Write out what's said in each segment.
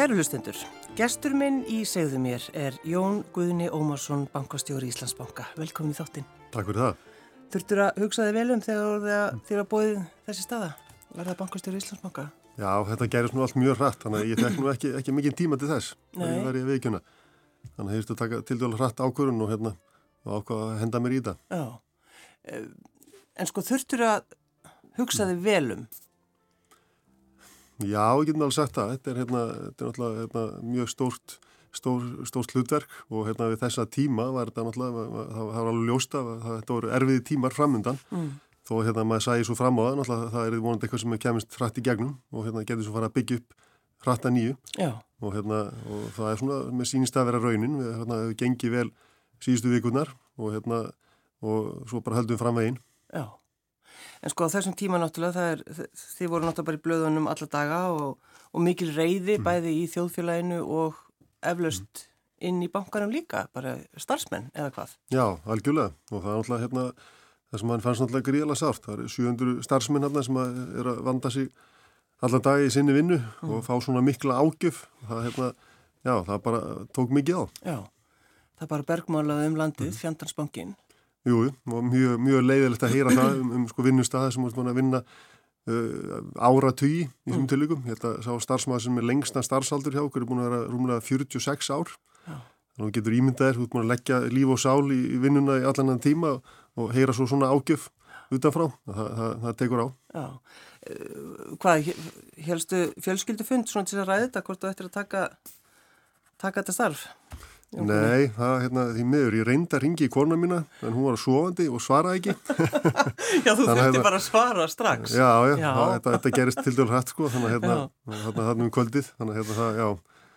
Kæru hlustendur, gestur minn í segðu mér er Jón Guðni Ómarsson, bankastjóri Íslandsbanka. Velkomin í þáttinn. Takk fyrir það. Þurftur að hugsa þig vel um þegar þér að bóðið þessi staða? Verða bankastjóri Íslandsbanka? Já, þetta gerist nú allt mjög hratt, þannig að ég fekk nú ekki, ekki mikið tíma til þess. Nei. Það er ég veikjuna. Þannig að ég hefist að taka til dæla hratt ákvörun og hérna og ákvað að henda mér í það. Já. Eh, En sko þurftur að hugsa þig vel um. Já, ég getum alveg sagt það. Þetta er, hérna, þetta er náttúrulega hérna, mjög stórt, stór, stórt hlutverk og hérna við þessa tíma var þetta náttúrulega, það var alveg ljósta, þetta voru erfiði tímar framundan. Mm. Þó hérna maður sæði svo fram á það, náttúrulega það er vonandi eitthvað sem kemist hratt í gegnum og hérna getur svo fara að byggja upp hratt að nýju. Og, hérna, og það er svona með sínist að vera raunin við hérna, gengið vel síðustu vikurnar og, hérna, og svo bara höldum fram veginn Já. En sko á þessum tíma náttúrulega það er, þið voru náttúrulega bara í blöðunum alla daga og, og mikil reyði bæði í þjóðfélaginu og eflaust inn í bankanum líka, bara starfsmenn eða hvað. Já, algjörlega. Og það er náttúrulega hérna, það sem hann fannst náttúrulega gríðala sárt. Það eru 700 starfsmenn hérna sem er að vanda sig allan dag í sinni vinnu og fá svona mikla ágjöf. Það, hérna, já, það bara tók mikið á. Já. Það bara bergmálað um landið, fjandansbankin. Jú, og mjög, mjög leiðilegt að heyra það um, um sko vinnustæði sem voru búin að vinna uh, ára tugi í þessum tilvíkum. Ég held að sá starfsmaður sem er lengsta starfsaldur hjá okkur er búin að vera rúmlega 46 ár. Já. Þannig að þú getur ímyndaðir, þú ert búin að leggja líf og sál í, í vinnuna í allan enn tíma og, og heyra svo svona ágjöf utanfrá. Það, það, það tekur á. Já. Uh, hvað, helstu fjölskyldufund svona til að ræða þetta, hvort þú ættir að taka, taka þetta starf? Nei, það hérna því miður. Ég reyndi að ringi í kona mína en hún var sofandi og svaraði ekki. Já, þú þurfti hérna- bara að svara strax. Já, já, Já. Það, þetta, þetta gerist til dælu hrætt sko, þannig að hérna, hérna, hérna um kvöldið, þannig að hérna, það, já,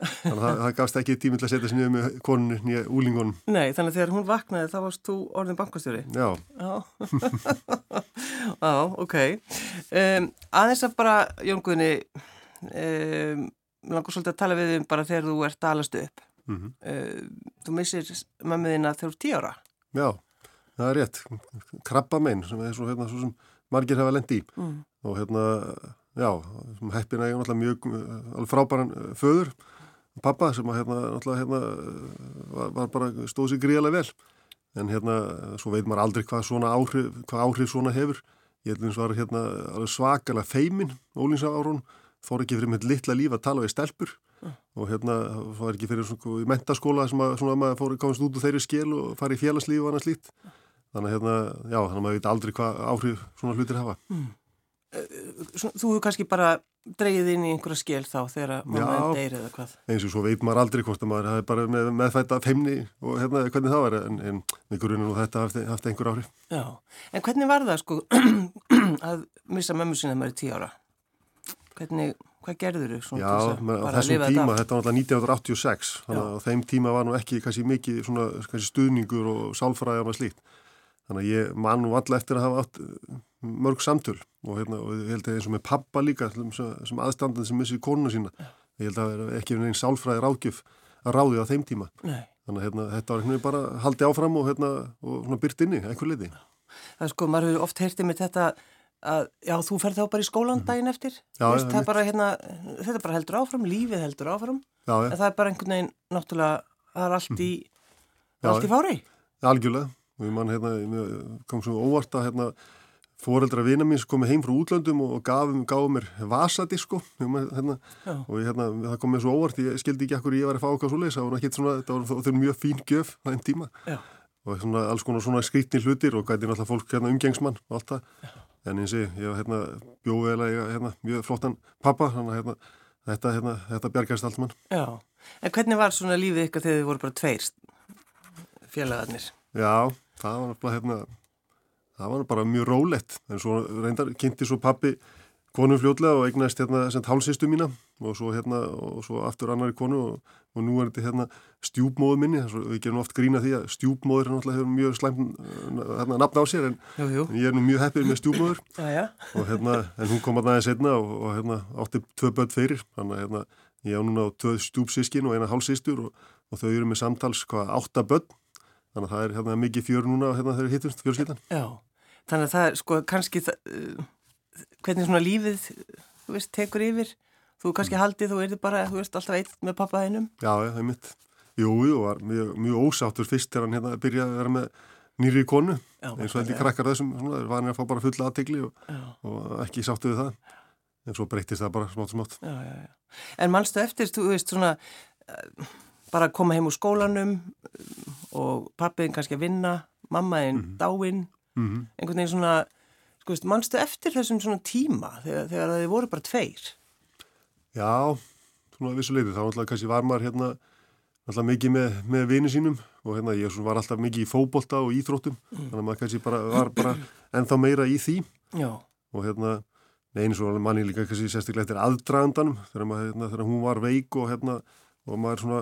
þannig að það, það gafst ekki tími til að setja sér niður með konunni nýja úlingunum. Nei, þannig að þegar hún vaknaði þá varst þú orðin bankastjóri. Já, Já, Já ok. Um, aðeins að bara, Jón Guðni, um, langar svolítið að tala við um bara þegar þú ert alast upp. Mm Uh, þú missir mömmuðina þegar þú ert tíu ára. já, það er rétt. Krabba meginn sem er svo, hérna, svo sem margir hafa lendi í Mm. og hérna, já, heppina ég náttúrulega mjög, uh, alveg frábæran uh, föður, pappa sem að hérna, náttúrulega hérna, var, var bara stóð sér gríðarlega vel. En hérna, svo veit maður aldrei hvað svona áhrif, hvað áhrif svona hefur. Ég held eins var hérna svakalega feimin ólýnsafárun, fór ekki fyrir mitt litla líf að tala við stelpur og hérna fór ekki fyrir svona í mentaskóla sem að svona maður fór komast út úr þeirri skil og fari í félagslíf og annað slíkt. Þannig að hérna, já, þannig að maður veit aldrei hvað áhrif svona hlutir hafa. Svona, þú hefur kannski bara dreigið inn í einhverja skil þá þegar mamma Já. en deyr eða hvað. Eins og svo veit maður aldrei hvort að maður hafi bara með, meðfætta feimni og hérna hvernig það var en, en með gruninu og þetta haft, haft einhver áhrif. Já, en hvernig var það sko að missa mömmu sinna maður í tíu ára? Hvernig, hvað gerður þú? Já, á þessum tíma, þetta var náttúrulega 1986, þannig að á þeim tíma var nú ekki kannski mikið svona kannski stuðningur og sálfræði og slíkt. Þannig að ég man nú alla eftir að hafa átt uh, mörg samtöl og, hérna, og ég held að eins og með pappa líka sem, sem aðstandandi sem missi konuna sína. Ég held að er ekki einn sálfræði ráðgjöf að ráði á þeim tíma. Nei, Þannig að hérna, þetta var hérna bara haldið áfram og, hérna, og byrt inni, einhver liði. það er sko, maður hefur oft heyrtið með þetta að, já, þú ferð þá bara í skólan daginn eftir. Mhm. Já, er einmitt. bara hérna, þetta bara heldur áfram, lífið heldur áfram, Já, en það er bara einhvern veginn, náttúrulega, það er allt í, Já, allt í fári. algjörlega. Og ég man hérna, kom svo óvart að hérna, foreldra vina mín sem komið heim frá útlöndum og gafum, gafum mér vasadisko hérna, og ég, hérna, það kom mér svo óvart, ég skildi ekki akkur ég var að fá okkar svo leys, það var svona, var, það mjög fín gjöf það einn tíma og svona, alls konar svona skrítni hlutir og gæti náttúrulega fólk hérna, umgengsmann og allt það, en eins og ég, hérna, bjóði eða hérna, mjög flottan pappa, þannig að hérna, þetta, hérna, þetta bjargast allt mann. Já, en hvernig var svona lífið ykkar þegar þið voru bara tveir félagarnir? Já, það var náttúrulega hérna, það var bara mjög rólegt en svo reyndar kynnti svo pappi konu fljótlega og eignast hérna hálsistu mína og svo hérna og svo aftur annari konu og, og nú er þetta hérna stjúpmóðu minni, við gerum oft grína því að stjúpmóður náttúrulega hefur mjög slæm hérna nafn á sér en, Jú, jú. en ég er nú mjög heppið með stjúpmóður Já, já. og hérna, en hún kom að næði setna og, og hérna átti tvö börn fyrir þannig að hérna, ég á núna á tvö stjúpsískin og eina hálsístur og, og þau eru með samtals hvað átta börn þannig að það er hérna mikið fjör núna hérna þegar hittumst fjörskildan. Já, þannig að það er sko kannski það, uh, hvernig svona lífið, þú kannski haldið, þú erði bara, þú veist, alltaf eitt með pappaðinum. Já, það er mitt. Jú, jú, var mjög, mjög ósáttur fyrst þegar hann hérna byrjaði að vera með nýri konu, Já, eins og þetta í krakkar þessum, svona, var hann að fá bara fulla aðtegli og, og ekki sáttu við það. En svo breytist það bara smátt smátt. Já, já. En mannstu eftir, þú veist, svona, uh, bara að koma heim úr skólanum og pappiðin kannski að vinna, mammaðin mm -hmm. dáinn, mm -hmm. einhvern veginn svona, sko veist, mannstu eftir þessum svona tíma þegar, þegar þið voru bara tveir? Já, svona vissuleiti, þá alltaf kannski var maður hérna alltaf mikið með, með vini sínum og hérna ég var alltaf mikið í fókbólta og íþróttum, mm. þannig að maður kannski bara var bara ennþá meira í því Já. og hérna eins og manni líka kannski sérstaklega eftir aðdragandanum þegar, maður, hérna, þegar hún var veik og hérna og maður svona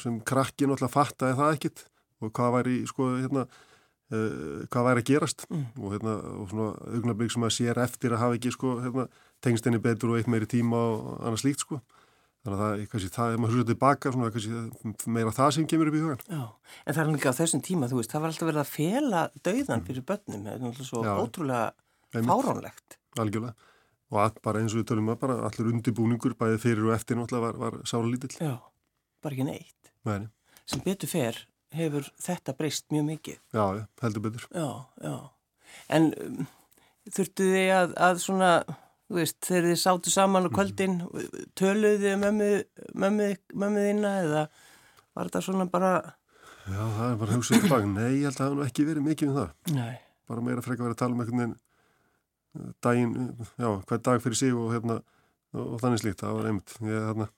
sem krakkin alltaf fattaði það ekkit og hvað væri sko hérna uh, hvað væri að gerast mm. og hérna og svona augnablík sem að sér eftir að hafa ekki sko hérna tengstinni betur og eitt meiri tíma og annað slíkt sko. Þannig að það kannski það, ef maður hlusta tilbaka svona kannski meira það sem kemur upp í hugan Já, en það er líka á þessum tíma, þú veist það var alltaf verið að fela dauðan fyrir börnum það er náttúrulega svo Já, ótrúlega fáránlegt. Algjörlega, og all, bara eins og við tölum að bara allir undirbúningur bæðið fyrir og eftir náttúrulega var, var sára lítill Já, bara ekki neitt. Mæni. sem betur fer hefur þetta breyst mjög mikið. Já, heldur betur. Já, já, en um, þurftu þið að, að svona veist, þegar þið sátu saman á mhm. kvöldin, töluðu þið mömmu þína eða var þetta svona bara... Já, það er bara hugsað í bak. Nei, ég held að það hefði ekki verið mikið um það. Nei. Bara meira frekka verið að tala um einhvern veginn eh, daginn, já, hver dag fyrir sig og hérna, og þannig slíkt. Það var einmitt, ég hérna,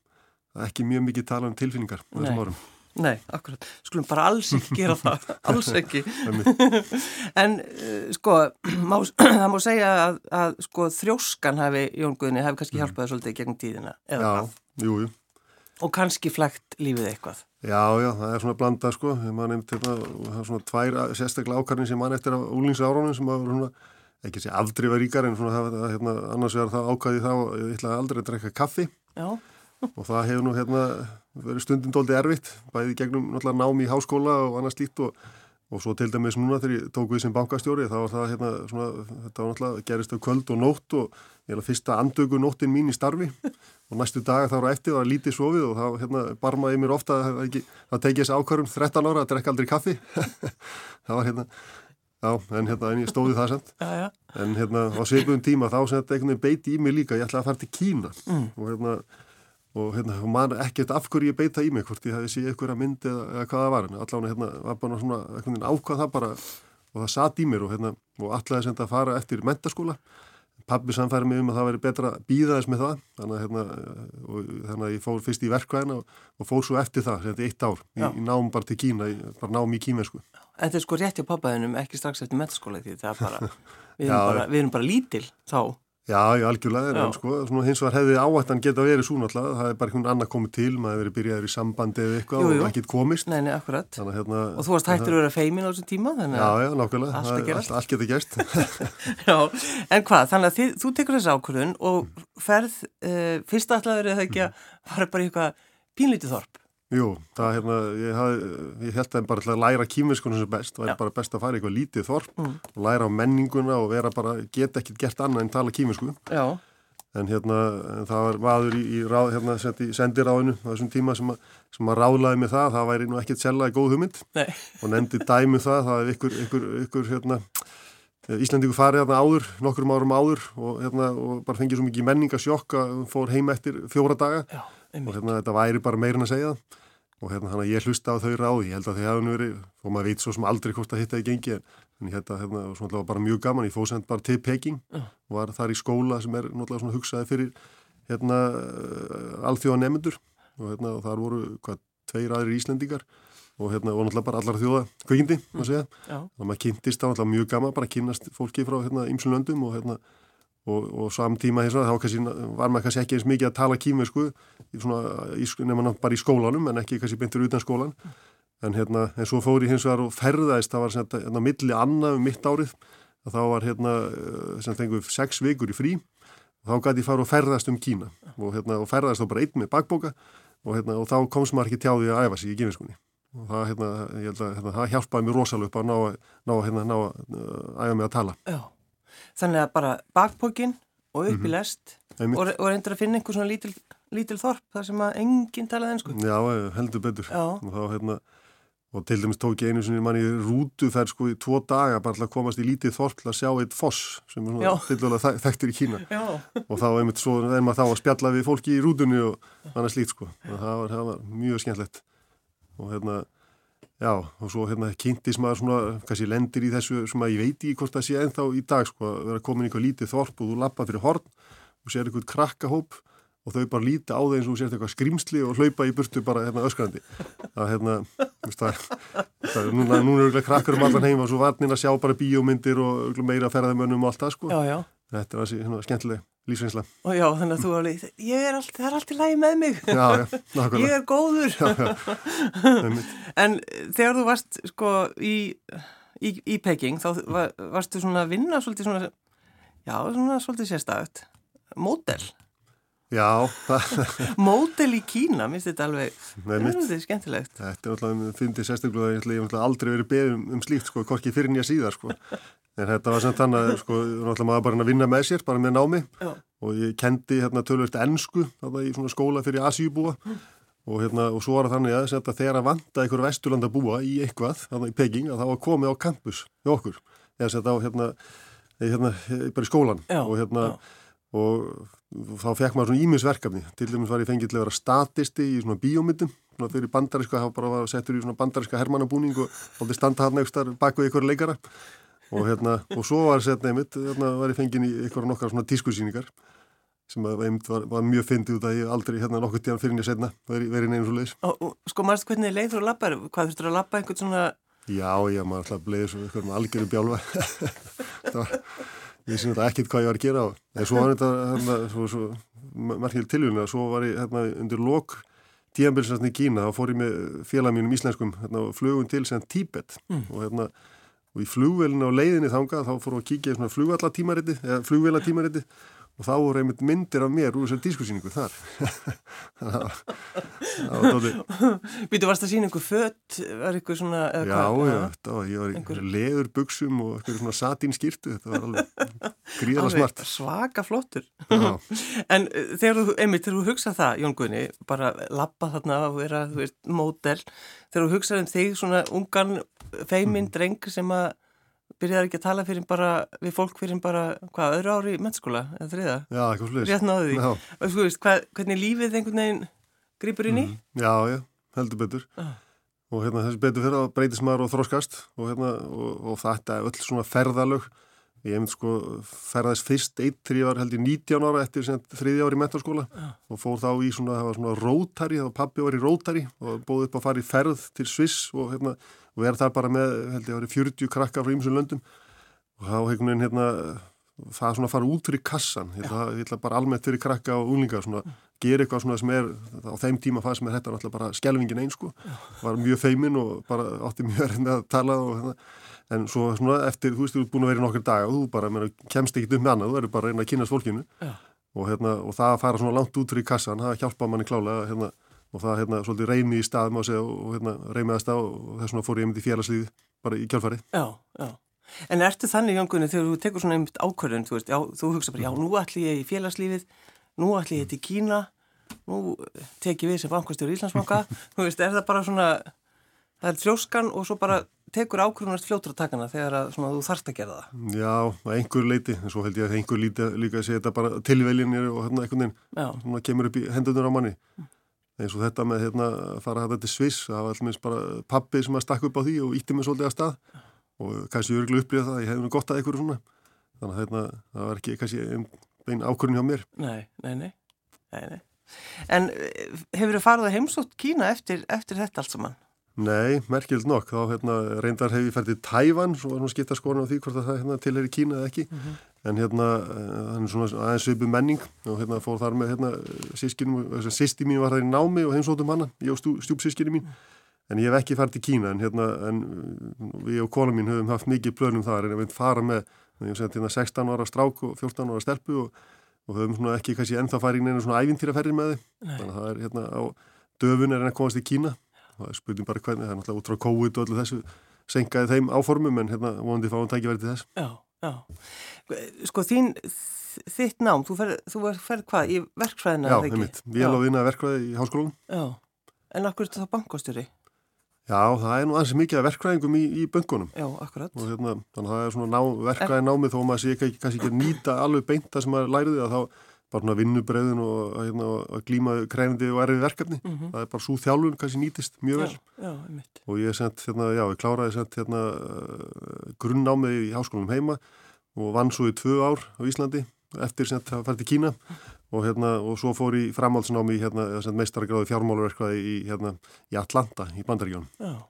ekki mjög mikið tala um tilfinningar þessum árum. Nei, akkurat, skulum bara alls ekki gera það, alls ekki. En uh, sko má, það má segja að, að sko þrjóskan hafi, Jón Guðni hafi kannski mm. hjálpaði svolítið gegn tíðina Já, jú, jú. Og kannski flægt lífið eitthvað. Já, já, það er svona blandað sko. Maður nefndi þetta, það er svona tvær sérstaklega ákarni sem mann eftir á úlingsárunum sem var svona, ekki sé afdrifa ríkar en svona það, hérna, annars vegar það ákvæði þá, ég ætlaði aldrei að drekka kaffi. Já. Og það hefur nú hérna verið stundin doldi erfitt, bæði gegnum náttúrulega námi í háskóla og annað slíkt og, og svo til dæmis núna þegar ég tók við sem bankastjóri þá var það hérna svona, þetta var náttúrulega gerist af kvöld og nótt og ég held að fyrsta andögu nóttin mín í starfi og næstu daga þá var eftir, það var lítið sofið og þá hérna barmaði mér ofta að það, það tekið ákvarðum 13 ára að drekka aldrei kaffi það var hérna Já, en hérna, en ég stóði það sent já, já. en hérna á sveipuðum tíma þá sem þetta einhvern veginn beiti í mig líka, ég ætlaði að fara til Kína mm. og hérna og hérna, man ekkert af hverju ég beita í mig hvort ég síð eitthvað myndi eða, eða hvað það var en allavega hérna, var bara svona veginn ákvað það bara og það satt í mér og hérna, og allavega þetta að fara eftir mentaskóla pabbi samfæri mig um að það væri betra að býða þess með það þannig að, hérna, og, þannig að ég fór fyrst í verkvæðina og, og fór svo eftir það, þetta er eitt ár í, í náum bara til Kína, í, bara náum í kímensku En þetta er sko rétt hjá pappaðinum ekki strax eftir mentaskóla því það er bara við erum, bara, við erum bara lítil þá Já, já, algjörlega, já. en sko, hins vegar hefði áhættan geta verið svo náttúrulega, það er bara einhvern annar komið til, maður hefur verið byrjaður í sambandi eða eitthvað og ekkit komist. Nei, nei, akkurat. Þannig, hérna, og þú varst hættir að vera feimin á þessum tíma, þannig að já, já, nákvæmlega, allt, allt, allt geta gerst. já, en hvað, þannig að þið, þú tekur þessu ákvörðun og ferð, uh, fyrsta allaveg er það ekki að fara bara í eitthvað pínlítið þorp. Jú, það hérna, ég, ég held að bara að læra kýminskunum sem best, það er bara best að fara í eitthvað lítið þorp mm. og læra á menninguna og vera bara, geta ekkert gert annað en tala kýminsku. Já. En hérna, en það var maður í, í ráð, hérna, sendiráðinu á þessum tíma sem, að, sem að ráðlaði með það, það væri nú ekkert sellaði góð hugmynd Nei. og nefndi dæmu um það, það er ykkur, ykkur, ykkur, hérna, Íslandíku farið hérna áður, nokkur árum áður og, hérna, og bara fengið svo mikið menningasjokk að fór heim eftir fjóra daga Já, og hérna þetta væri bara meirin að segja það og hérna hann að ég hlusta á þau ráði, ég held að þau hefði verið, og maður veit svo sem aldrei hvort að hitta í gengi, en ég held að svona var bara mjög gaman, ég fóð send bara til Peking uh. og var þar í skóla sem er náttúrulega svona hugsaði fyrir hérna uh, alþjóða nefndur og hérna og þar voru hvað tveir aðri íslendingar og hérna og náttúrulega bara allar þjóða kveikindi, maður segja, uh. og maður kynntist á náttúrulega mjög gaman, bara kynast fólki frá hérna ymsum löndum og hérna og, og samtíma þess að þá kannski, var maður kannski ekki eins mikið að tala kímesku nema bara í skólanum en ekki kannski beintur utan skólan en hérna, en svo fór ég hins vegar og ferðaðist, það var svona hérna, milli annað um mitt árið, þá var hérna sem fengið sex vikur í frí. Og þá gæti ég fara og ferðast um Kína. Og, hérna, og ferðast þá bara einn með bakboka og, hérna, og þá komst maður ekki tjáði að æfa sig í kímeskunni og það, hérna, ég held að hérna, það hjálpaði mér rosalega upp að ná ná, hérna, ná að æfa mig að tala. Já Þannig að bara bakpókin, og upp í lest Einmitt. og, og reyndir að finna einhver svona lítil, lítil þorp þar sem að enginn talaði ennsku. Já, eh, heldur betur. Já. Og þá hérna, og til dæmis tók ég einu sinni manni rútuferð sko í tvo daga bara til að komast í lítið þorp til að sjá eitt foss sem er svona tildulega þekktur í Kína. Já. og þá er maður þá að spjalla við fólki í rútunni og annað slíkt sko og það var, það var mjög skemmtlegt og hérna já, og svo hérna kynntis maður svona kannski lendir í þessu sem að ég veit í hvort það sé ennþá í dag sko að vera komin í eitthvað lítið þorp og þú lappa fyrir horn og sér eitthvað krakkahóp og þau bara líta á þeim eins og þú sért eitthvað skrimsli og hlaupa í burtu bara hérna öskrandi það hérna, þú veist það, það núna, núna er auðvitað krakkar um allan heim og svo varnin að sjá bara bíómyndir og meira ferðamönnum og allt það sko Já, já. Þetta þessi hérna, skemmtileg lífsveinsla. Og já, þannig að þú alveg, ég er allt, það er allt í lagi með mig. Já, já, Ég nákvæmlega. er góður. Einmitt. En þegar þú varst sko í, í, í Peking, þá var, varstu svona að vinna svolítið svona, já, svona svolítið sérstæðut. Módel. Já, það, Módel í Kína, minnst þetta alveg, Nei, þetta er skemmtilegt. þetta er alltaf, fyndið sérstaklega að ég ætla- ég hef náttúrulega aldrei verið beðið um, slíkt, sko, hvorki fyrir nýja síðar, sko. En þetta var samt þannig að, sko, náttúrulega maður bara að vinna með sér, bara með námi. Já. og ég kendi hérna tölvöld ennsku, þarna í svona skóla fyrir Asíubúa. Og hérna, og svo var það þannig að þetta, þegar að vanda einhver vesturlanda búa í eitthvað, þarna í Peking, að það var komið á campus hjá okkur, eða þetta á hérna, hérna, bara í skólan Já, og hérna, já. og þá fekk maður svona ímisverkefni til dæmis var ég fengið til að vera statisti í svona bíómyndum, fyrir bandariska þá bara var settur í svona bandariska hermannabúning og þátti standa hann eitthvað bak við ykkur leikara og hérna, og svo var sett nefnitt, hérna var ég fengið í ykkur nokkar svona tískusýningar sem að einmitt var, var mjög fyndið út að ég aldrei hérna nokkur tíðan fyrir nýja setna verið veri neina svo leiðis. Og, og sko, maður hvernig leið þú að labba, hvað þurftur að labba einhvern svona, Já, já, maður alltaf bleið svo ykkur með algjöru bjálfa var, ég sé náttúrulega ekkert hvað ég var að gera á. En svo var þetta, hérna, svo, svo margir tilvíðinu að svo var ég hérna undir lok tíðanbilsastni í Kína þá fór ég með félag mínum íslenskum hérna, og flugum til sem Tíbet og hérna og í flugvelinu á leiðinni þangað þá fórum við að kíkja í svona flugvallatímariti eða flugvellatímariti og þá voru einmitt myndir af mér úr þessar dískusýningu þar það var- dálítið býtu varst að sína einhver fött, var einhver svona, Já, hvað? já, þetta var, ég var í Einhver- leður buksum og eitthvað svona satín skýrtu, þetta var alveg gríðala smart. svaka flottur. En uh, þegar þú, einmitt, þegar þú hugsa það, Jón Guðni, bara labba þarna og vera, þú veist, módel, þegar þú hugsa um þig svona ungan feiminn Mhm. dreng sem að byrjaði ekki að tala fyrir bara, við fólk fyrir bara, hvað, öðru ári í mennskóla, eða þriða, já, eitthvað sliðis. rétt náðu því. Já, Og þú veist, hvað, hvernig lífið einhvern veginn grýpur inn í? mhm. já, já, heldur betur. Já. Og hérna þessi betur fyrir að breytist maður og þróskast og hérna, og, og þetta er öll svona ferðalög. Ég hef sko ferðast fyrst eitt ég var held í 19 ára eftir þriði ári í mentarskóla og fór þá í svona, það var svona rótari, það var og að er þar bara með, held ég, það var 40 krakka frá ýmsum löndum. Og þá einhvern veginn hérna, það svona fara út fyrir kassan, ég ætla, ég ætla bara almennt fyrir krakka og úlinga svona, gera eitthvað svona sem er, á þeim tíma fannst mér þetta náttúrulega bara skelvingin einn sko, var mjög feimin og bara átti mjög erinn að tala og hérna, en svo svona eftir, þú veist, þú ert búin að vera í nokkur dag og þú bara, meina, kemst ekkit upp með annað, þú verður bara að reyna að kynast fólkinu. Og hérna, og það að fara svona langt út fyrir kassan, það hjálpa manni klálega, hérna, og það, hérna, svolítið reymi í stað, má segja, og hérna, reymiðast á og þess vegna fór ég myndi í félagslíði bara í kjálfari. Já, já. En ertu þannig, Jón Guðni, þegar þú tekur svona einmitt ákvörðun, þú veist, já, þú hugsa bara, já, nú ætli ég í félagslífið, nú ætli ég til Kína, nú tek ég við sem bankastjóri Íslandsbanka, þú veist, er það bara svona, það er þrjóskan og svo bara tekur ákvörðunast fljótur að taka hana þegar að, svona, þú þarft að gera það. Já, einhver leiti, en svo held ég að einhver líti, líka að segja þetta bara tilvelinir og hérna einhvern veginn, svona kemur upp í hendunar á manni. Eins og þetta með hérna að fara þetta til Sviss, það var allmest bara pappi sem að stakka upp á því og ítti mig svolítið að stað og kannski örgulega upplýða það, ég hefði nú gott að einhverju svona. Þannig að hérna, það var ekki kannski einn ein ákvörðin hjá mér. nei, nei, nei, nei, nei. En hefur þið farið að heimsótt Kína eftir, eftir þetta allt saman? Nei, merkild nokk, þá hérna, reyndar hef ég fært til Tævan, svo var svona skipta skoðan á því hvort að það hérna, tilheri Kína eða ekki, en hérna, hann er svona aðeins svipu menning og hérna fór þar með hérna sískinum, að sýsti mín var þar í námi og heimsóttum hana, ég og stjú, stjúpsískinu mín, en ég hef ekki fært til Kína, en hérna, en við og kona mín höfum haft mikið plönum þar, en ég veit fara með, ég segi hérna 16 ára strák og 14 ára stelpu og, og höfum svona ekki kannski ennþá farið í neina svona ævintýraferri með þið, þannig að það er hérna á döfun er hann að komast í Kína. Það er spurning bara hvernig, það er náttúrulega út frá COVID og öllu þessu senkaði þeim áformum en hérna vonandi fáum tækifæri til þess. Já, Já, sko þín, þitt nám, þú ferð, þú ferð hvað, í verkfræðina? Já, einmitt, vél á vinna verkfræði í háskólum. Já, en akkur er þetta þá bankastjóri? Já, það er nú ansið mikið af verkfræðingum í, í böngunum. Já, akkurat. Og hérna, þannig að það er svona ná, verkfræði námið þó maður sé ekki, kannski ekki að nýta alveg beint það sem maður læriði að þá bara svona vinnubreiðin og hérna, að glíma krænandi og erfið verkefni. Mm -hmm. Það er bara svo þjálfun kannski nýtist mjög vel. Já, já, einmitt. Og ég er sendt, hérna, já, ég kláraði sendt hérna grunnnámið í háskólum heima og vann svo í tvö ár á Íslandi eftir sendt að fara til Kína og, hérna, og svo fór í framhaldsnámi hérna, meistargráði fjármáluverkvæði í, hérna, í Atlanta í Bandaríkjónum. Já.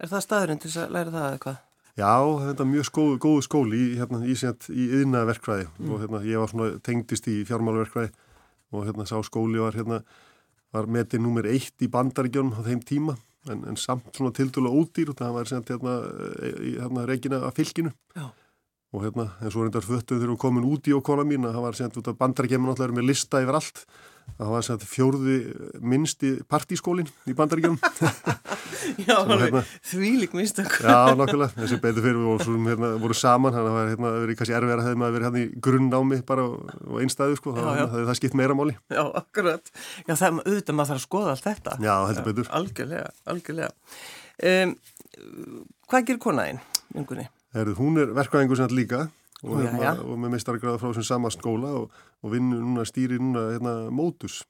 Er það staðurinn til að læra það eitthvað? Já, þetta er mjög skóð, góð skóli í, hérna, í, í yðna verkvæði mm. og hérna, ég var svona tengdist í fjármáluverkvæði og hérna sá skóli var, hérna, var metið nummer eitt í Bandaríkjónum á þeim tíma. En, en samt svona tildúlega ódýr. Og það var sendt hérna, í hérna, regina af fylginu. Já. Og hérna, en svo reyndar föttuð þegar við komum út í okkona mín að það var sendt út af bandarækjum náttúrulega með lista yfir allt það var sendt fjórði minnsti partískólin í bandarækjum Já, hérna, því lík minnstak Já, nákvæmlega, þessi betur fyrir við vorum, hérna, voru saman, þannig að það var hérna, verið kannski erfið að hefði maður verið hérna í grunnnámi bara og einstæðu, sko, já, já. það, það skipt meira máli. Já, akkurat, já það auðvitað maður þarf að skoða allt þetta. Já, heldur betur. Algjörlega, algjörlega. Um, Hvað gerir konaðinn? Herðu, hún er verkvæðingur sem líka og, já, hérna, og með meistargráða frá sem sama skóla og, og vinnur núna stýri núna hérna, mótus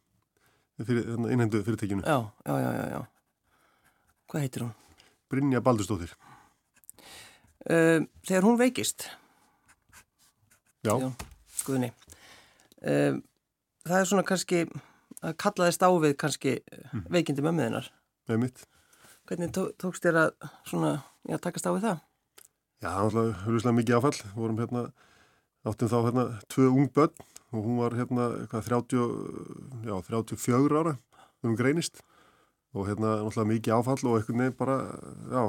fyrir, hérna, innhendu fyrirtekinu. Já, já, já, já, já. Hvað heitir hún? Brynja Baldurstóttir. Uh, þegar hún veikist. Já. já skuðinni. Uh, það er svona kannski, að kallaðist ávið kannski mm. veikindi mitt. Hvernig tó, tókst þér að svona, já, takast ávið það? Já, það var huruslega mikið áfall. Vorum hérna, áttum þá hérna tvö ung börn og hún var hérna eitthvað 30, já, 34 ára hún greinist og hérna alltaf mikið áfall og eitthvað nefn bara, já,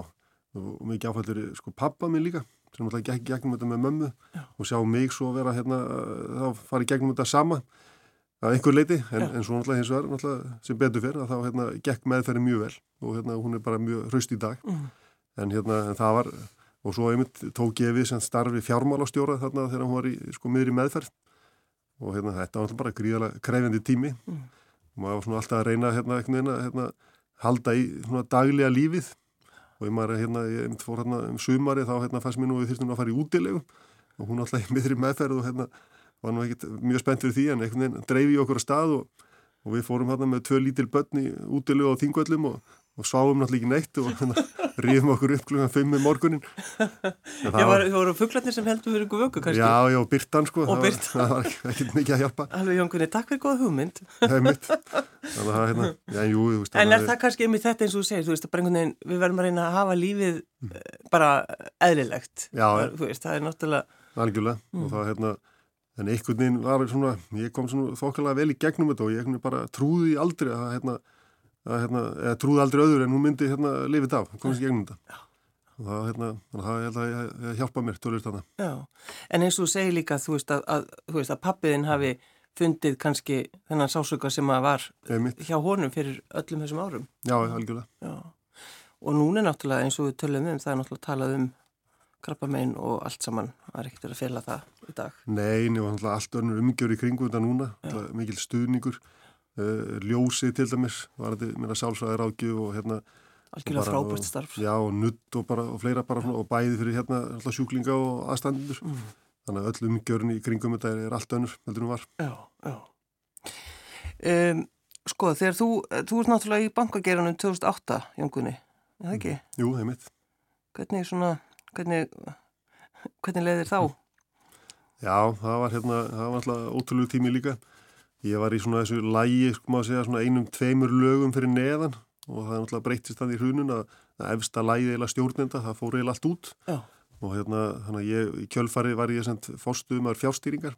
mikið áfall er sko pappa minn líka sem alltaf gekk gegnum þetta með mömmu já. og sjá mig svo vera hérna, þá farið gegnum þetta sama að einhver leiti en, en svo alltaf hins vegar sem betur fyrir að þá hérna gekk meðferði mjög vel og hérna hún er bara mjög hraust í dag mm. en hérna en það var og svo einmitt tók ég við sem starfi fjármálastjóra þarna þegar hún var í sko miðri meðferð. Og hérna þetta var alltaf bara gríðalega krefjandi tími. Mm. og maður var svona alltaf að reyna hérna, hérna, hérna halda í svona daglega lífið. Og ég maður hérna, ég fór hérna um sumari þá hérna fannst mér nú við þyrstum að fara í útilegu og hún alltaf í miðri meðferð og hérna var nú ekkert mjög spennt fyrir því en einhvern veginn dreif ég okkur á stað og, og við fórum hérna með tvö lítil börn í útilegu á þingvöllum og og sváum náttúrulega ekki neitt og hérna, ríðum okkur upp klukkan 5 í morgunin Já, var, það voru fugglarnir sem heldur fyrir ykkur vöku kannski? Já, já, Byrtan sko. Það, var, það var ekkert mikið að hjálpa. Alveg Jónkunni, takk fyrir góða hugmynd. Það er mitt. Þannig að hérna, já, jú, veist, En er það kannski einmitt þetta eins og þú segir, þú veist, bara einhvern veginn við verðum að reyna að hafa lífið mm. bara eðlilegt. Já, veist, það er náttúrulega Algjörlega, mm. og það, hérna En einhvern veginn var svona, ég kom svona þokkalega vel í gegnum þetta og ég bara trúði aldrei að hérna, að hérna, eða trúði aldrei öður en hún myndi hérna lifið af, komist í gegnum þetta og það, hérna, það held að ég hjálpa mér tölur þarna. Já, en eins og þú segir líka þú veist að, að, að pappiðin hafi fundið kannski þennan sásöka sem að var Einmitt. hjá honum fyrir öllum þessum árum. Já, algjörlega. Já, og núna náttúrulega eins og við tölum um, það er náttúrulega talað um krabbamein og allt saman, það er ekkert að fela það í dag. Nei, nefnum allt önnur umgjör í kringu þetta núna, mikil stuðningur uh, ljósið til dæmis var þetta minna sálsvæðir ágjöf og hérna algjörlega frábært starf já og nutt og, bara, og fleira bara og bæði fyrir hérna alltaf sjúklinga og aðstandur mm. þannig að öll umgjörn í kringum þetta er allt önnur heldur hún var já, já. Um, sko þegar þú þú ert náttúrulega í bankageranum 2008 Jóngunni, er það ekki? Mm. Jú, það er mitt hvernig svona hvernig, hvernig leiðir þá? Já, það var hérna það var alltaf ótrúlega tími líka Ég var í svona þessu lægi, sko maður segja, svona einum, tveimur lögum fyrir neðan og það er náttúrulega breytist það í hrunun að, að efsta lægi eila stjórnenda, það fór eila allt út. Já. og hérna, þannig að ég, í kjölfari var ég sendt fórstuðumar fjárstýringar.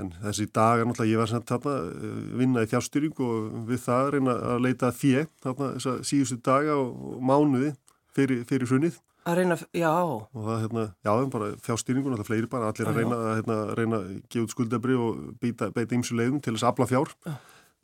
En þessi dag er náttúrulega, ég var sendt þarna eh, vinna í fjárstýring og við það reyna að leita fjö, þarna þessa síðustu daga og, og mánuði fyrir, fyrir hrunið Að reyna, já. Og það, hérna, já, bara fjárstýringun, alltaf fleiri bara, allir að reyna að hérna, reyna að gefa út skuldabri og beita ymsu leiðum til þess að afla fjár. Já.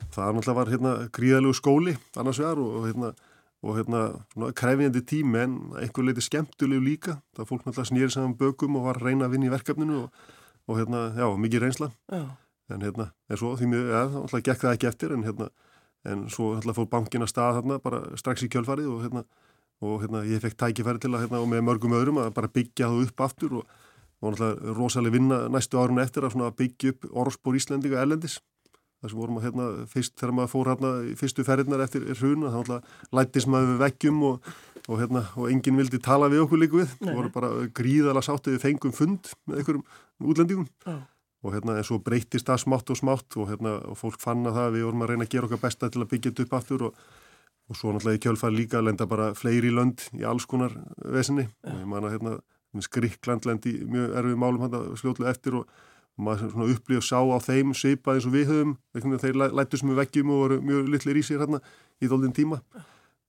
Það náttúrulega var hérna gríðalegu skóli annars vegar og hérna og hérna svona krefjandi tími en einhver leiti skemmtulegu líka það fólk náttúrulega snýri saman bökum og var að reyna að vinna í verkefninu og, og hérna, já, mikið reynsla Já. en hérna, en svo því mér, ja, náttúrulega gekk það ekki eftir en hérna, en svo hérna, og hérna ég fekk tækifæri til að hérna og með mörgum öðrum að bara byggja það upp aftur og, og náttúrulega rosalega vinna næstu árun eftir að byggja upp orðspór Íslandinga ellendis þar sem vorum að hérna fyrst þegar maður fór hérna fyrstu ferðinar eftir hruna þá lættis maður við veggjum og, og hérna og enginn vildi tala við okkur líku við. Það voru bara gríðala sáttið við fengum fund með einhverjum útlendingum. Já. og hérna en svo breytist það smátt og smátt og hérna og fólk fann að það við vorum að reyna að gera okkar besta til að byggja þetta upp aftur og, og svo náttúrulega í kjölfað líka lenda bara fleiri lönd í alls konar vesinni. Og ég man að hérna Skrikkland lendi mjög erfið málum hérna sljótlu eftir og maður svona upplýði og sá á þeim svipað eins og við höfum, þeir lættu sem við veggjum og voru mjög litlir í sér hérna í doldin tíma.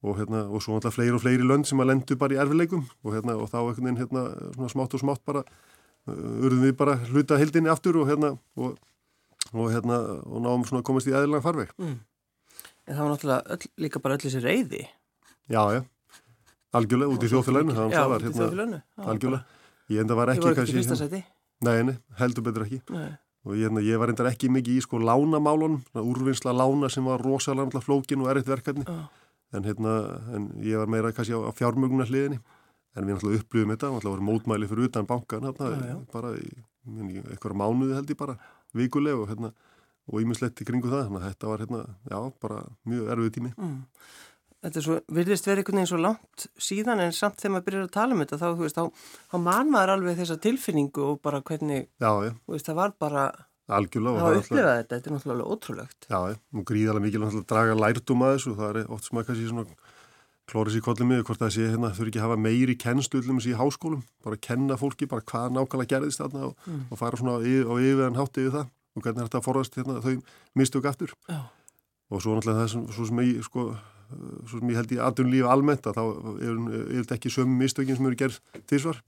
Og, hérna, og svo náttúrulega fleiri og fleiri lönd sem að lendu bara í erfileikum og, hérna, og þá einhvern veginn hérna, svona smátt og smátt bara uh, urðum við bara hluta hildinni aftur og hérna og, og hérna og náum svona að komast í eðlilega farveg. Mm. En það var náttúrulega öll, líka bara öll þessi reyði Já, já, algjörlega út í þjóðfélaginu Já, út í þjóðfélaginu Algjörlega, ég enda var ekki Ég var ekki í fyrsta seti Nei, nei, heldur betur ekki. Nei. Og ég, ég var reyndar ekki mikið í sko lánamálunum, úrvinnsla lána sem var rosalega flókin og erriðt verkefni. Oh. En, hérna, en ég var meira kannski á, á fjármöguna hliðinni. En við náttúrulega upplýðum þetta, náttúrulega voru mótmæli fyrir utan bankan, hérna, já. bara í, eitthvað mánuði held ég bara, vikuleg og hérna, og ímislegt í kringu það. Þannig að þetta var hérna, já, bara mjög erfið tími. Mm. Þetta er svo, virðist verið einhvern veginn svo langt síðan en samt þegar maður byrjar að tala um þetta þá, þú veist, þá, þá man maður alveg þessa tilfinningu og bara hvernig, Já, já, þú veist, það var bara, algjörlega. það var upplifað þetta, þetta er náttúrulega ótrúlegt. Já, og gríðarlega mikilvægt að draga lærdum að þessu, það er oft sem að kannski svona klóris í kollum mig, hvort það sé hérna þurfi ekki að hafa meiri kennsluðlum í háskólum, bara að kenna fólki bara hvað nákvæmlega gerðist þarna og, Mm. og fara svona á yfir- á yfirðan hátti yfir það og hvernig er þetta að forðast hérna, þau mistök aftur? Já. og svo náttúrulega það sem, svo sem ég sko, svo sem ég held í aðunlífi almennt að þá er þetta ekki sömu mistökin sem eru gerð tilsvar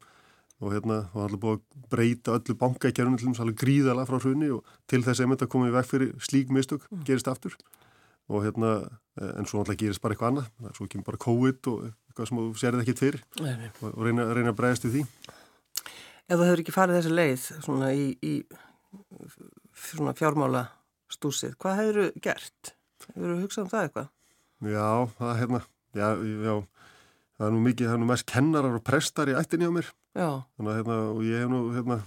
og hérna það er búið að breyta öllu bankækjarunum til þess að gríðala frá hrunni og til þess að koma í veg fyrir slík mistök gerist aftur. Og hérna en svo náttúrulega gerist bara eitthvað annað. Svo kemur bara COVID og eitthvað sem þú sérið ekkit fyrir Nei, og, reyna, reyna að bregðast við því. Ef þú hefur ekki farið þessi leið svona í, í svona fjármála stúsið, hvað hefur þú gert? Hefur þú hugsað um það eitthvað? Já, það er hérna já, já, það er nú mikið, það er nú mest kennarar og prestar í ættinni á mér. Já, þannig að hérna, og ég hef nú hérna,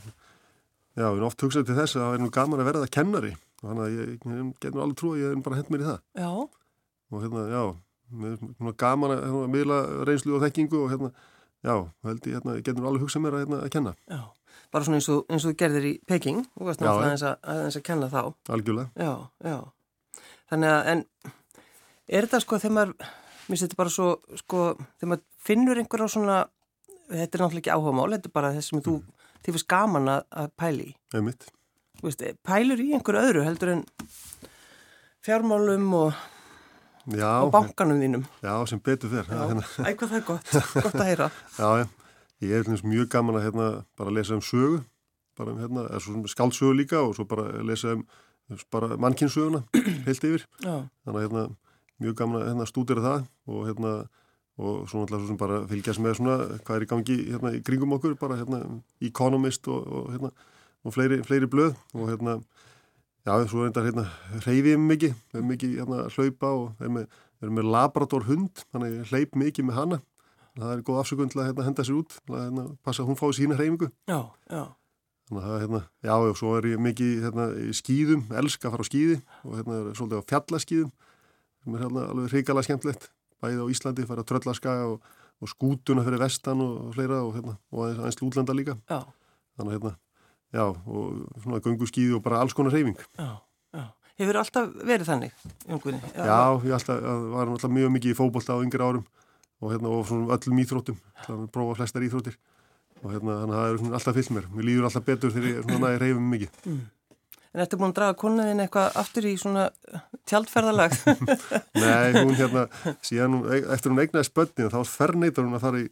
já, ég hef oft hugsað til þess að það er nú gaman að verða kennari. Og þannig að ég, ég get nú alveg trú að ég hef bara hent mér í það. Já, og hérna, já, mér er gaman að hérna, miðla reynslu og þekkingu og hérna, já, held ég, hérna, ég get nú alveg hugsað mér að, hérna, að kenna, já. Bara svona eins og, eins og þú gerðir í Peking, þú varst náttúrulega aðeins að, kenna þá. algjörlega Já, já. Þannig að, en er þetta sko þegar maður, mér þetta bara svo, sko, þegar maður finnur einhver á svona, þetta er náttúrulega ekki áhugamál, þetta er bara þess sem þú, þið finnst gaman að, að pæli í. einmitt, Þú veist, pælur í einhver öðru heldur en fjármálum og, já, og bankanum þínum. já, sem betur Já, hérna, æ, hvað það er gott, gott að heyra. já, ég er mjög gaman að hérna, bara lesa um sögu. Bara um hérna, svo skáldsögu líka og svo bara lesa um bara mannkynsöguna heilt yfir. Já, þannig að hérna, mjög gaman að hérna, stúdira það og hérna og svo náttúrulega svo sem bara fylgjast með svona hvað er í gangi hérna í kringum okkur bara hérna Economist og, og hérna og fleiri, fleiri blöð og hérna já, svo er þetta hérna reyfið mikið, er mikið hérna að hlaupa og er með, með labrador hund þannig ég hleyp mikið með hana. Það er góð afsökun til að hérna, henda sér út að hérna, passa að hún fái sína hreyfingu. Já, já, Þannig að hérna, já, og svo er ég mikið hérna, í skýðum, elska að fara á skýði og hérna er svolítið á fjallaskýðum sem er hérna alveg hrikalega skemmtlegt bæðið á Íslandi, fara að tröllaskaga og, og skútuna fyrir vestan og, og fleira og, hérna, og aðeins lútlanda líka. Já, þannig að hérna, já, og svona göngu skýði og bara alls konar reyfing já, já. Hefur alltaf verið þannig, Jóngunni? Já, ég alltaf, var alltaf mjög mikið í fótbolta á yngri árum og hérna og svona öllum íþróttum til að prófa flestar íþróttir og hérna þannig að það er svona alltaf fyllt mér mér líður alltaf betur þegar ég svona reyfum mikið En ertu búin að draga konaðin eitthvað aftur í svona tjaldferðalag? Nei, hún hérna, síðan hún, eftir hún eignaði spötni þá ferneitar hún að fara í,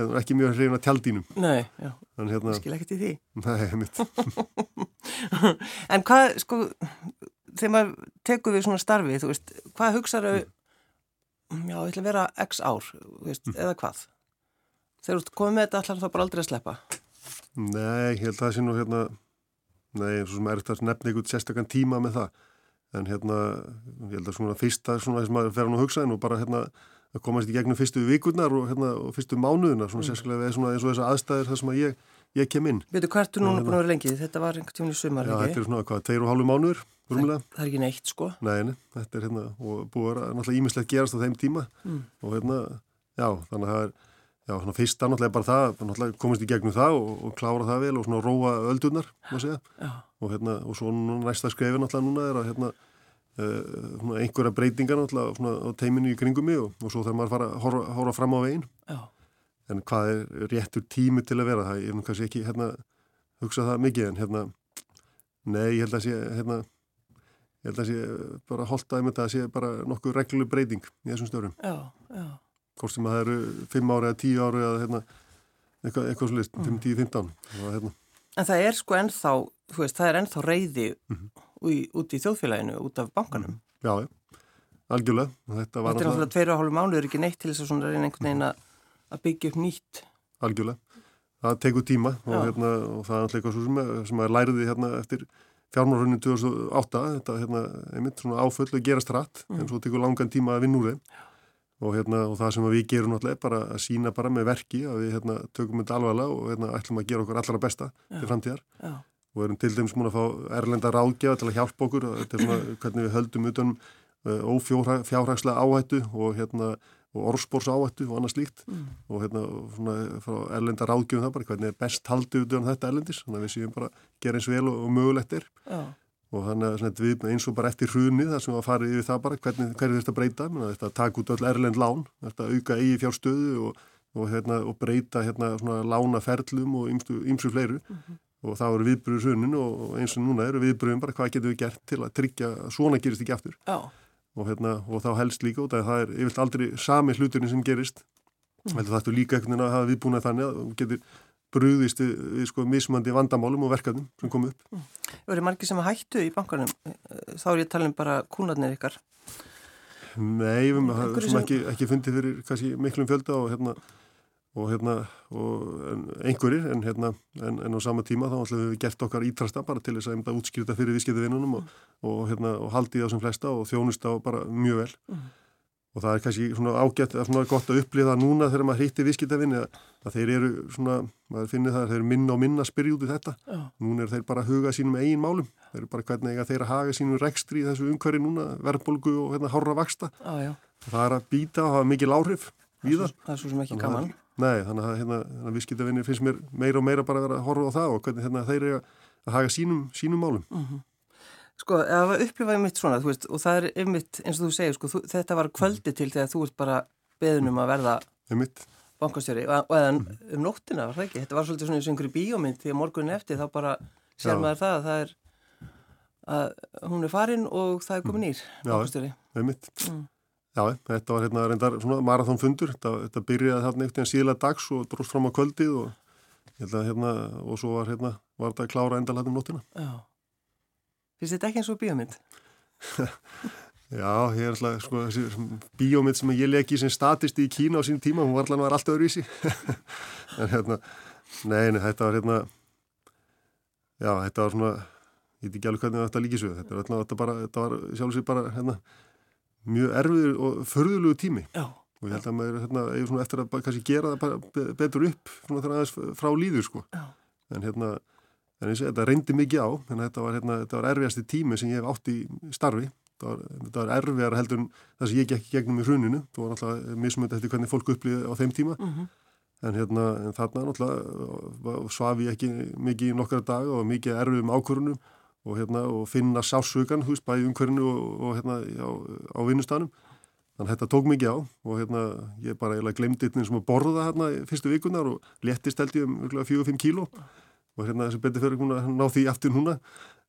ekki mjög hreyfin að tjaldínum. Nei, já, En hérna, skil ekkert í því. nei, mitt, En hvað, sko, þegar maður tekur við svona starfi, þú veist, hvað hugsaðu já, ég ætla að vera x ár, veist, mm. eða hvað? Þegar þú komið með þetta allar þá bara aldrei að sleppa? Nei, ég held að það sé nú hérna, nei, og sem er þetta nefn eitthvað sérstakann tíma með það, en hérna, ég held að svona fyrsta svona þess að maður fer að hugsa en og bara hérna að komast í gegnum fyrstu vikurnar og, hérna, og fyrstu mánuðuna, svona mm. sérstaklega eins og þess aðstæðir þar sem að ég, ég kem inn. Veitu, hvert er núna hérna, búin að vera lengið? Þetta var einhvern tíun í sumar, ekki? Já, þetta er svona hvað, teir og hálfu mánuður, rúmlega. Það er ekki neitt, sko? Nei, nei, þetta er hérna, og búið að náttúrulega ímislegt gerast á þeim tíma mm. og hérna, já, þannig að það er Já, svona fyrsta náttúrulega bara það, náttúrulega komast í gegnum það og, og klára það vel og svona róa öldurnar, maður segja. Og, hérna, og svo næsta skrefi náttúrulega núna er að hérna, uh, einhverja breytingar náttúrulega á teiminu í kringum mig og, og svo þarf maður að fara að horfa, horfa fram á veginn. Já. En hvað er réttur tími til að vera það? Ég er nú kannski ekki hérna hugsað það mikið en hérna, nei, ég held að sé, hérna, ég held að sé bara holdaði með það að sé bara nokkuð reglu breyting í þessum störum. Já, já hvort sem það eru 5 ári eða 10 ári eða hérna, eitthvað, eitthvað slúst, 5, 10, 15 hérna. En það er sko ennþá veist, það er ennþá reyði mm -hmm. Út í þjóðfélaginu, út af bankanum. Já, já, algjörlega. Þetta, Þetta er náttúrulega tveira og hálfu mánuður ekki neitt til þess að reyna einhvern veginn að byggja upp nýtt. Algjörlega, það tekur tíma og, hérna, og það er alltaf eitthvað sem, sem er læriði hérna eftir fjármárhörnum 2008 þetta hérna, einmitt svona áföll og gerast rætt mm. en svo tekur langan tíma að vinna úr þeim. Og, hérna, og það sem við gerum náttúrulega bara að sína bara með verki að við hérna, tökum þetta alvarlega og hérna, ætlum að gera okkur allra besta Já. til framtíðar. Já. Og erum til dæmis múin að fá erlenda ráðgjafa til að hjálpa okkur. Til hvernig við höldum utan uh, ófjárhagslega áhættu og, hérna, og orðspórs áhættu og annað slíkt. Mm. og hérna svona, frá erlenda ráðgjöfum það bara hvernig er best haldið utan þetta erlendis. Þannig að við séum bara gera eins vel og, og mögulegt er. Já. Og þannig að við eins og bara eftir hruni þar sem við farið yfir það bara hvernig, hvernig þetta breyta, þetta taka út öll erlend lán, þetta auka eigi fjárstöðu og, og, hérna, og breyta hérna, lánaferlum og ymsu fleiru. Mm -hmm. Og það voru viðbröður hrunin og eins og núna eru viðbröðum bara hvað getur við gert til að tryggja að svona gerist ekki aftur oh. og, hérna, og þá helst líka út að það er yfirlt aldrei sami hluturinn sem gerist mm. það er líka einhvern veginn að hafa viðbúnað þannig að getur brúðist við, sko mismandi vandamálum og verkefnum sem kom upp. Mm. Það voru margir sem hættu í bankanum, þá er ég að tala um bara kúnarnir ykkar. Nei, við sem, sem ekki, ekki fundið fyrir kannski miklum fjölda og hérna og hérna og einhverjir en hérna en, en á sama tíma þá ætlum við gert okkar ítrasta bara til þess að einnig að útskýrta fyrir viðskiptavinnunum og, og hérna og haldið á sem flesta og þjónust á bara mjög vel. Mm. Og það er kannski svona ágætt að svona gott að upplifa núna þegar maður hýttir viðskiptafinni að, að þeir eru svona, maður finnir það að þeir eru minna og minna að spyrja út í þetta. Já. núna er þeir bara að huga sínum eigin málum. Þeir eru bara hvernig þeir að haga sínum rekstri í þessu umhverju núna, verðbolgu og hérna það er að býta og hafa mikil áhrif það Það er svo sem ekki gaman Nei, þannig að hérna, viðskiptafinni finnst mér meira og meira bara að vera að horfa á það og hvernig hérna, þeir eru að haga sínum, sínum málum mhm. -huh. Sko, það var upplifaði mitt svona, þú veist, og það er ymmit, eins og þú segir, sko, þú, þetta var kvöldi til þegar þú ert bara beðunum að verða bankastjóri, og, og eða um nóttina, var það ekki? Þetta var svolítið svona eins og einhverju bíómynd, því að morgunin eftir þá bara sér maður það að það er, að hún er farin og það er komin nýr bankastjóri. Já, ymmit. Mm. Já, þetta var hérna reyndar svona marathónfundur, þetta, þetta byrjaði þarna einhvern veginn síðlega dags og dróst fram á kvöldið og, hérna, og svo var, hérna, var þetta að klára endal hérna um nóttina. Já. Fyrst þetta ekki eins og bíómynd? Já, ég er alltaf, sko, þessi bíómynd sem ég leki sem statisti í Kína á sín tíma, hún var alltaf alltaf öðruvísi. en hérna, neini, þetta var hérna, já, þetta var svona, ég veit ekki alveg hvernig þetta líkis við, þetta var alltaf bara, þetta var sjálfsveit bara, hérna, mjög erfiður og förðulegu tími. Já. Og ég held að maður, hérna, eftir að kannski gera það betur upp, svona frá líður, sko. En hérna, en eins þetta reyndi mikið á en þetta var, hérna, þetta var erfiðasti tími sem ég hef átt í starfi þetta var, þetta var erfiðar heldur en það sem ég gekk gegnum í hruninu það var náttúrulega mismönd eftir hvernig fólk upplýði á þeim tíma mhm. -huh. en, hérna, en þarna náttúrulega svafi ég ekki mikið í nokkara dag og mikið erfið um ákvörunum og, hérna, og finna sásugan hús bæði umhverfinu og, og hérna, á, á vinnustanum þannig að þetta tók mikið á og hérna ég bara eiginlega glemdi þetta eins og borða hérna fyrstu vikunar og léttist held ég um 4-5 kíló. Og hérna þessi betur fyrir hún að ná því aftur núna.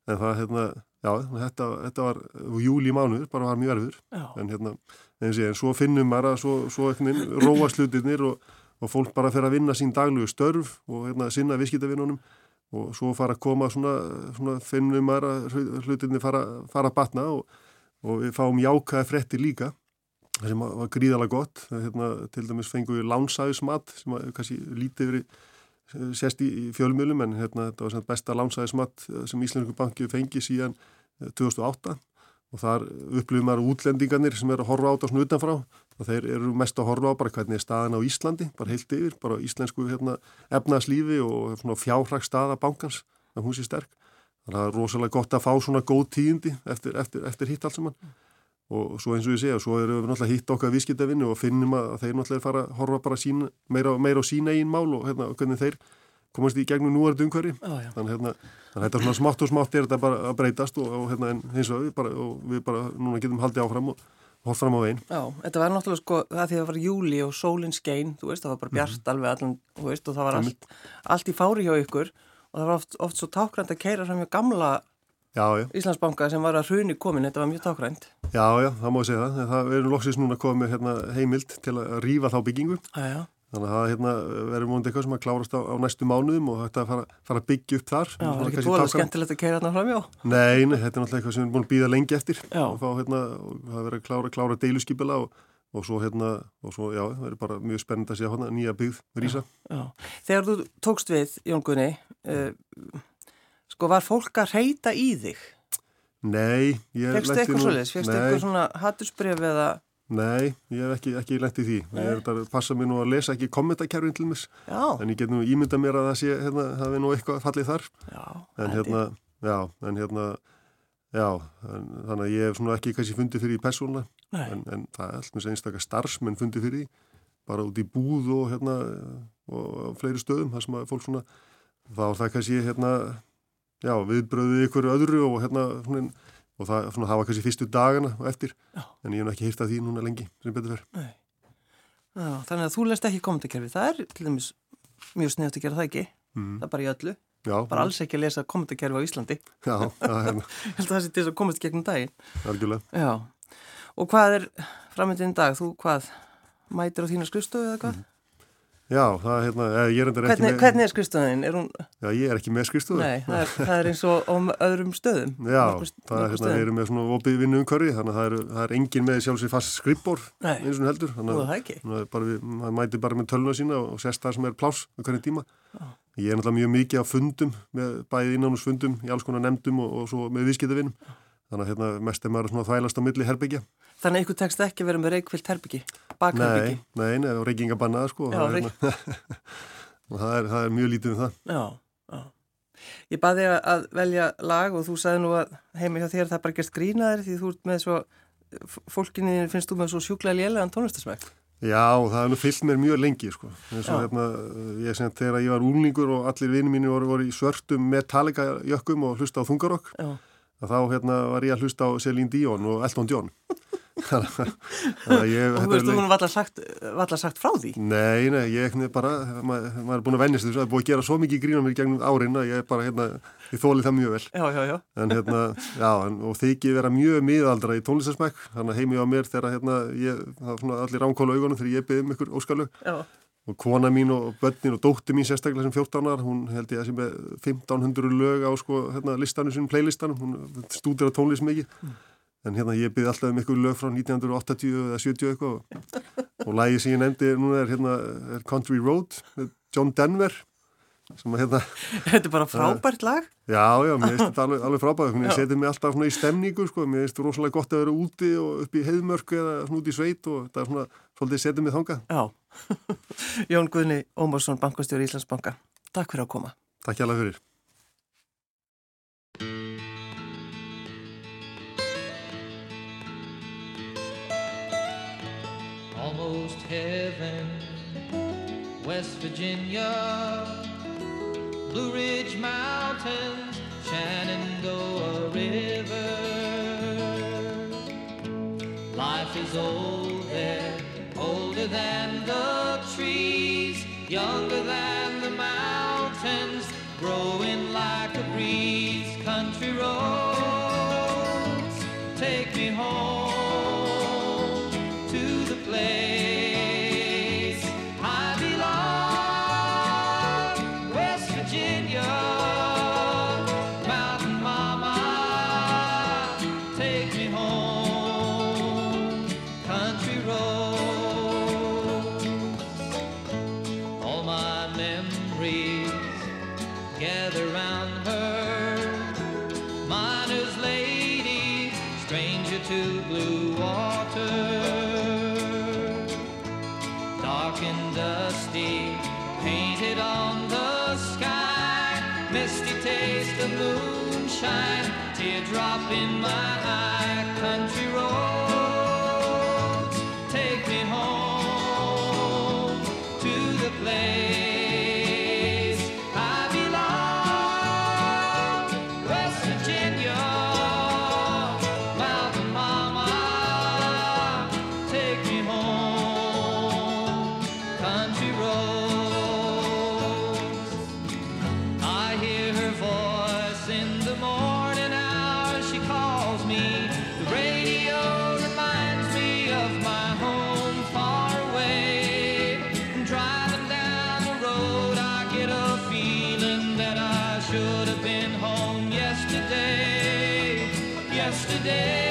En það hérna, já, þetta, þetta var júli mánuður, bara var mjög erfur en hérna, en, sé, en svo finnum maður að svo, svo ekkert róa slutirnir og, og fólk bara fer að vinna sín daglegu störf og hérna sinna viðskiptavinnunum og svo fara að koma svona, svona finnum að hlutirni fara, fara að batna og, og við fáum jákaði frettir líka sem var gríðalega gott. Hérna, til dæmis fengu við lánsæðismat sem var kannski lítið verið eh, sérst í, í fjölmjölum en hérna, þetta var besta lánsæðismat eh, sem Íslandingur banki fengi síðan 2008 og þar upplifum maður útlendingarnir sem er að horfa á þetta svona utanfrá. Og þeir eru mest að horfa á bara hvernig er staðan á Íslandi, bara heilt yfir, bara íslensku hérna, efnaðslífi og fjárhag staða bankans, að hún sé sterk. Þannig að það er rosalega gott að fá svona góð tíðindi eftir, eftir, eftir hitt allt saman. Og svo eins og ég segja, svo erum við náttúrulega hitt okkar viðskiptavinnu og finnum að þeir náttúrulega fara að horfa bara sín, meira, meira á sína einn mál og hérna, hvernig þeir komast í gegnum núverðu umhverfi þannig hérna, þannig þetta svona smátt og smátt er þetta bara að breytast og, og hérna eins og við bara, og við bara núna getum haldið áfram og hótt fram á veginn. Já, þetta var náttúrulega sko það því að það var júli og sólinn skein, þú veist, það var bara bjart mm. alveg allan, þú veist, og það var allt, allt í fári hjá ykkur og það var oft, oft svo tákrænt að keira fram hjá gamla já, já. Íslandsbanka sem var að hruni komin, þetta var mjög tákrænt. Já, já, það má ég segja það, það er loksist núna komið hérna, heimild til að rýfa þá byggingu. Já, já. Þannig að það hérna, verður múnið eitthvað sem að klárast á, á næstu mánuðum og þetta fara, fara að byggja upp þar. Já, það er ekki búin skemmtilegt að keira þarna fram, já. Nei, nei, þetta er náttúrulega eitthvað sem við erum búin að býða lengi eftir já. fá hérna, það verður að klára, klára deiluskipila og, og svo hérna, og svo, já, það verður bara mjög spennend að sé hérna nýja byggð rýsa. Já, já. Þegar þú tókst við, Jón Gunni, uh, sko var fólk að reyta í þig? Nei, ég... Fekstu eitthvað svolítið? Fekstu eitthvað svona hattusbref eða... Nei, ég hef ekki, ekki lett í því. Nei. Ég er að passa mér nú að lesa ekki kommentakerfin til mis. Já. En ég get nú ímynda mér að það sé, hérna, það er nú eitthvað fallið þar. Já. En hérna, já, en hérna, já, en, þannig að ég hef svona ekki kannski fundið fyrir í persóna. Nei. En, en það er alltaf einstakar starfsmenn fundið fyrir því. Bara út í búð og hérna, og fleiri stöðum, það sem að fólk svona, þá er það kannski, hérna, já, viðbröðið ykkur öðru og hérna, svona, og það, svona, það var kannski fyrstu dagana og eftir Já. en ég hef ekki hýrt að því núna lengi sem betur verð Þannig að þú lest ekki kommentarkerfi það er til dæmis mjög sniðast að gera það ekki mm. það er bara í öllu Já, bara alls ekki að lesa kommentarkerfi á Íslandi Já, hérna það sé til þess að komast gegnum daginn Algjörlega Og hvað er framöndin dag? Þú hvað? Mætir á þína skrifstöðu eða hvað? Mm. Já, það er hérna, ég er endur ekki hvernig, með... Hvernig er skrifstofnin? Er hún... Já, ég er ekki með skrifstofin. Nei, það er, það er eins og á öðrum stöðum. Já, Markus, það er hérna, við erum með svona opið vinnu umhverfi, þannig að það er, það er engin með sjálfsvið fast skrifbór eins og heldur. Þannig að það mæti bara með töluna sína og sérst það sem er plás með hvernig tíma. Já. Ég er náttúrulega mjög mikið á fundum, með bæði innanúsfundum í alls konar nefndum og, og svo með viðskiptavinnum. Þannig að hérna, mest er maður svona þvælast á milli herbyggja. Þannig að ykkur tekst ekki verið með reykvilt herbyggi, bakherbyggi? Nei, nei, nei, reykingabannaða sko. Já, það, er, það, er, það er mjög lítið um það. Já, já. Ég baði að velja lag og þú sagði nú að heimi hjá þér það bara gerst grínaðir því þú ert með svo, fólkinni finnst þú með svo sjúklega lélegan tónlistasmæk. Já, það hefði fyllt mér mjög lengi sko. Svo, hérna, ég sem þegar ég var úlningur og allir vinið mínu voru, voru í svörtum Metallica jökkum og hlusta á þungarokk. Já þá hérna, var ég að hlusta á Celine Dion og Elton John. Ég, og þú veist, þú var alltaf sagt, sagt frá því? Nei, nei, ég bara maður, maður er búin að vennist þessu, það er búin að gera svo mikið grína mér gegnum árin að ég bara, hérna ég þóli það mjög vel. Já, já, já. En, hérna, en, og þykji vera mjög miðaldra í tónlistarsmæk, þannig að heimi á mér þegar hérna, ég, það var svona allir ránkóla augunum þegar ég beði um ykkur óskalu og kona mín og börnin og dótti mín sérstaklega sem 14 ára, hún held ég að sem er 1500 lög á sko, hérna, listanum sínum, playlistanum, hún stúdir að tónlist mikið, mm. en hérna ég byrði alltaf um eitthvað lög frá 1980 eða 70 eitthvað og, og lægi sem ég nefndi núna er hérna er Country Road John Denver sem að hérna Þetta er bara frábært lag. Já, já, mér finnst þetta alveg, alveg frábært. Ég seti mig alltaf svona í stemningu sko, mér finnst þetta rosalega gott að vera úti og upp í heiðmörku eða svona út í sveit og þetta er svona svolítið setið mig þanga Já, Jón Guðni Ómarsson, bankastjóri Íslandsbanka. Takk fyrir að koma. Takk hjá það fyrir. Almost heaven West Virginia Blue Ridge Mountains, Shenandoah River. Life is old than the trees, younger than the mountains, growing like a breeze. Country roads, today.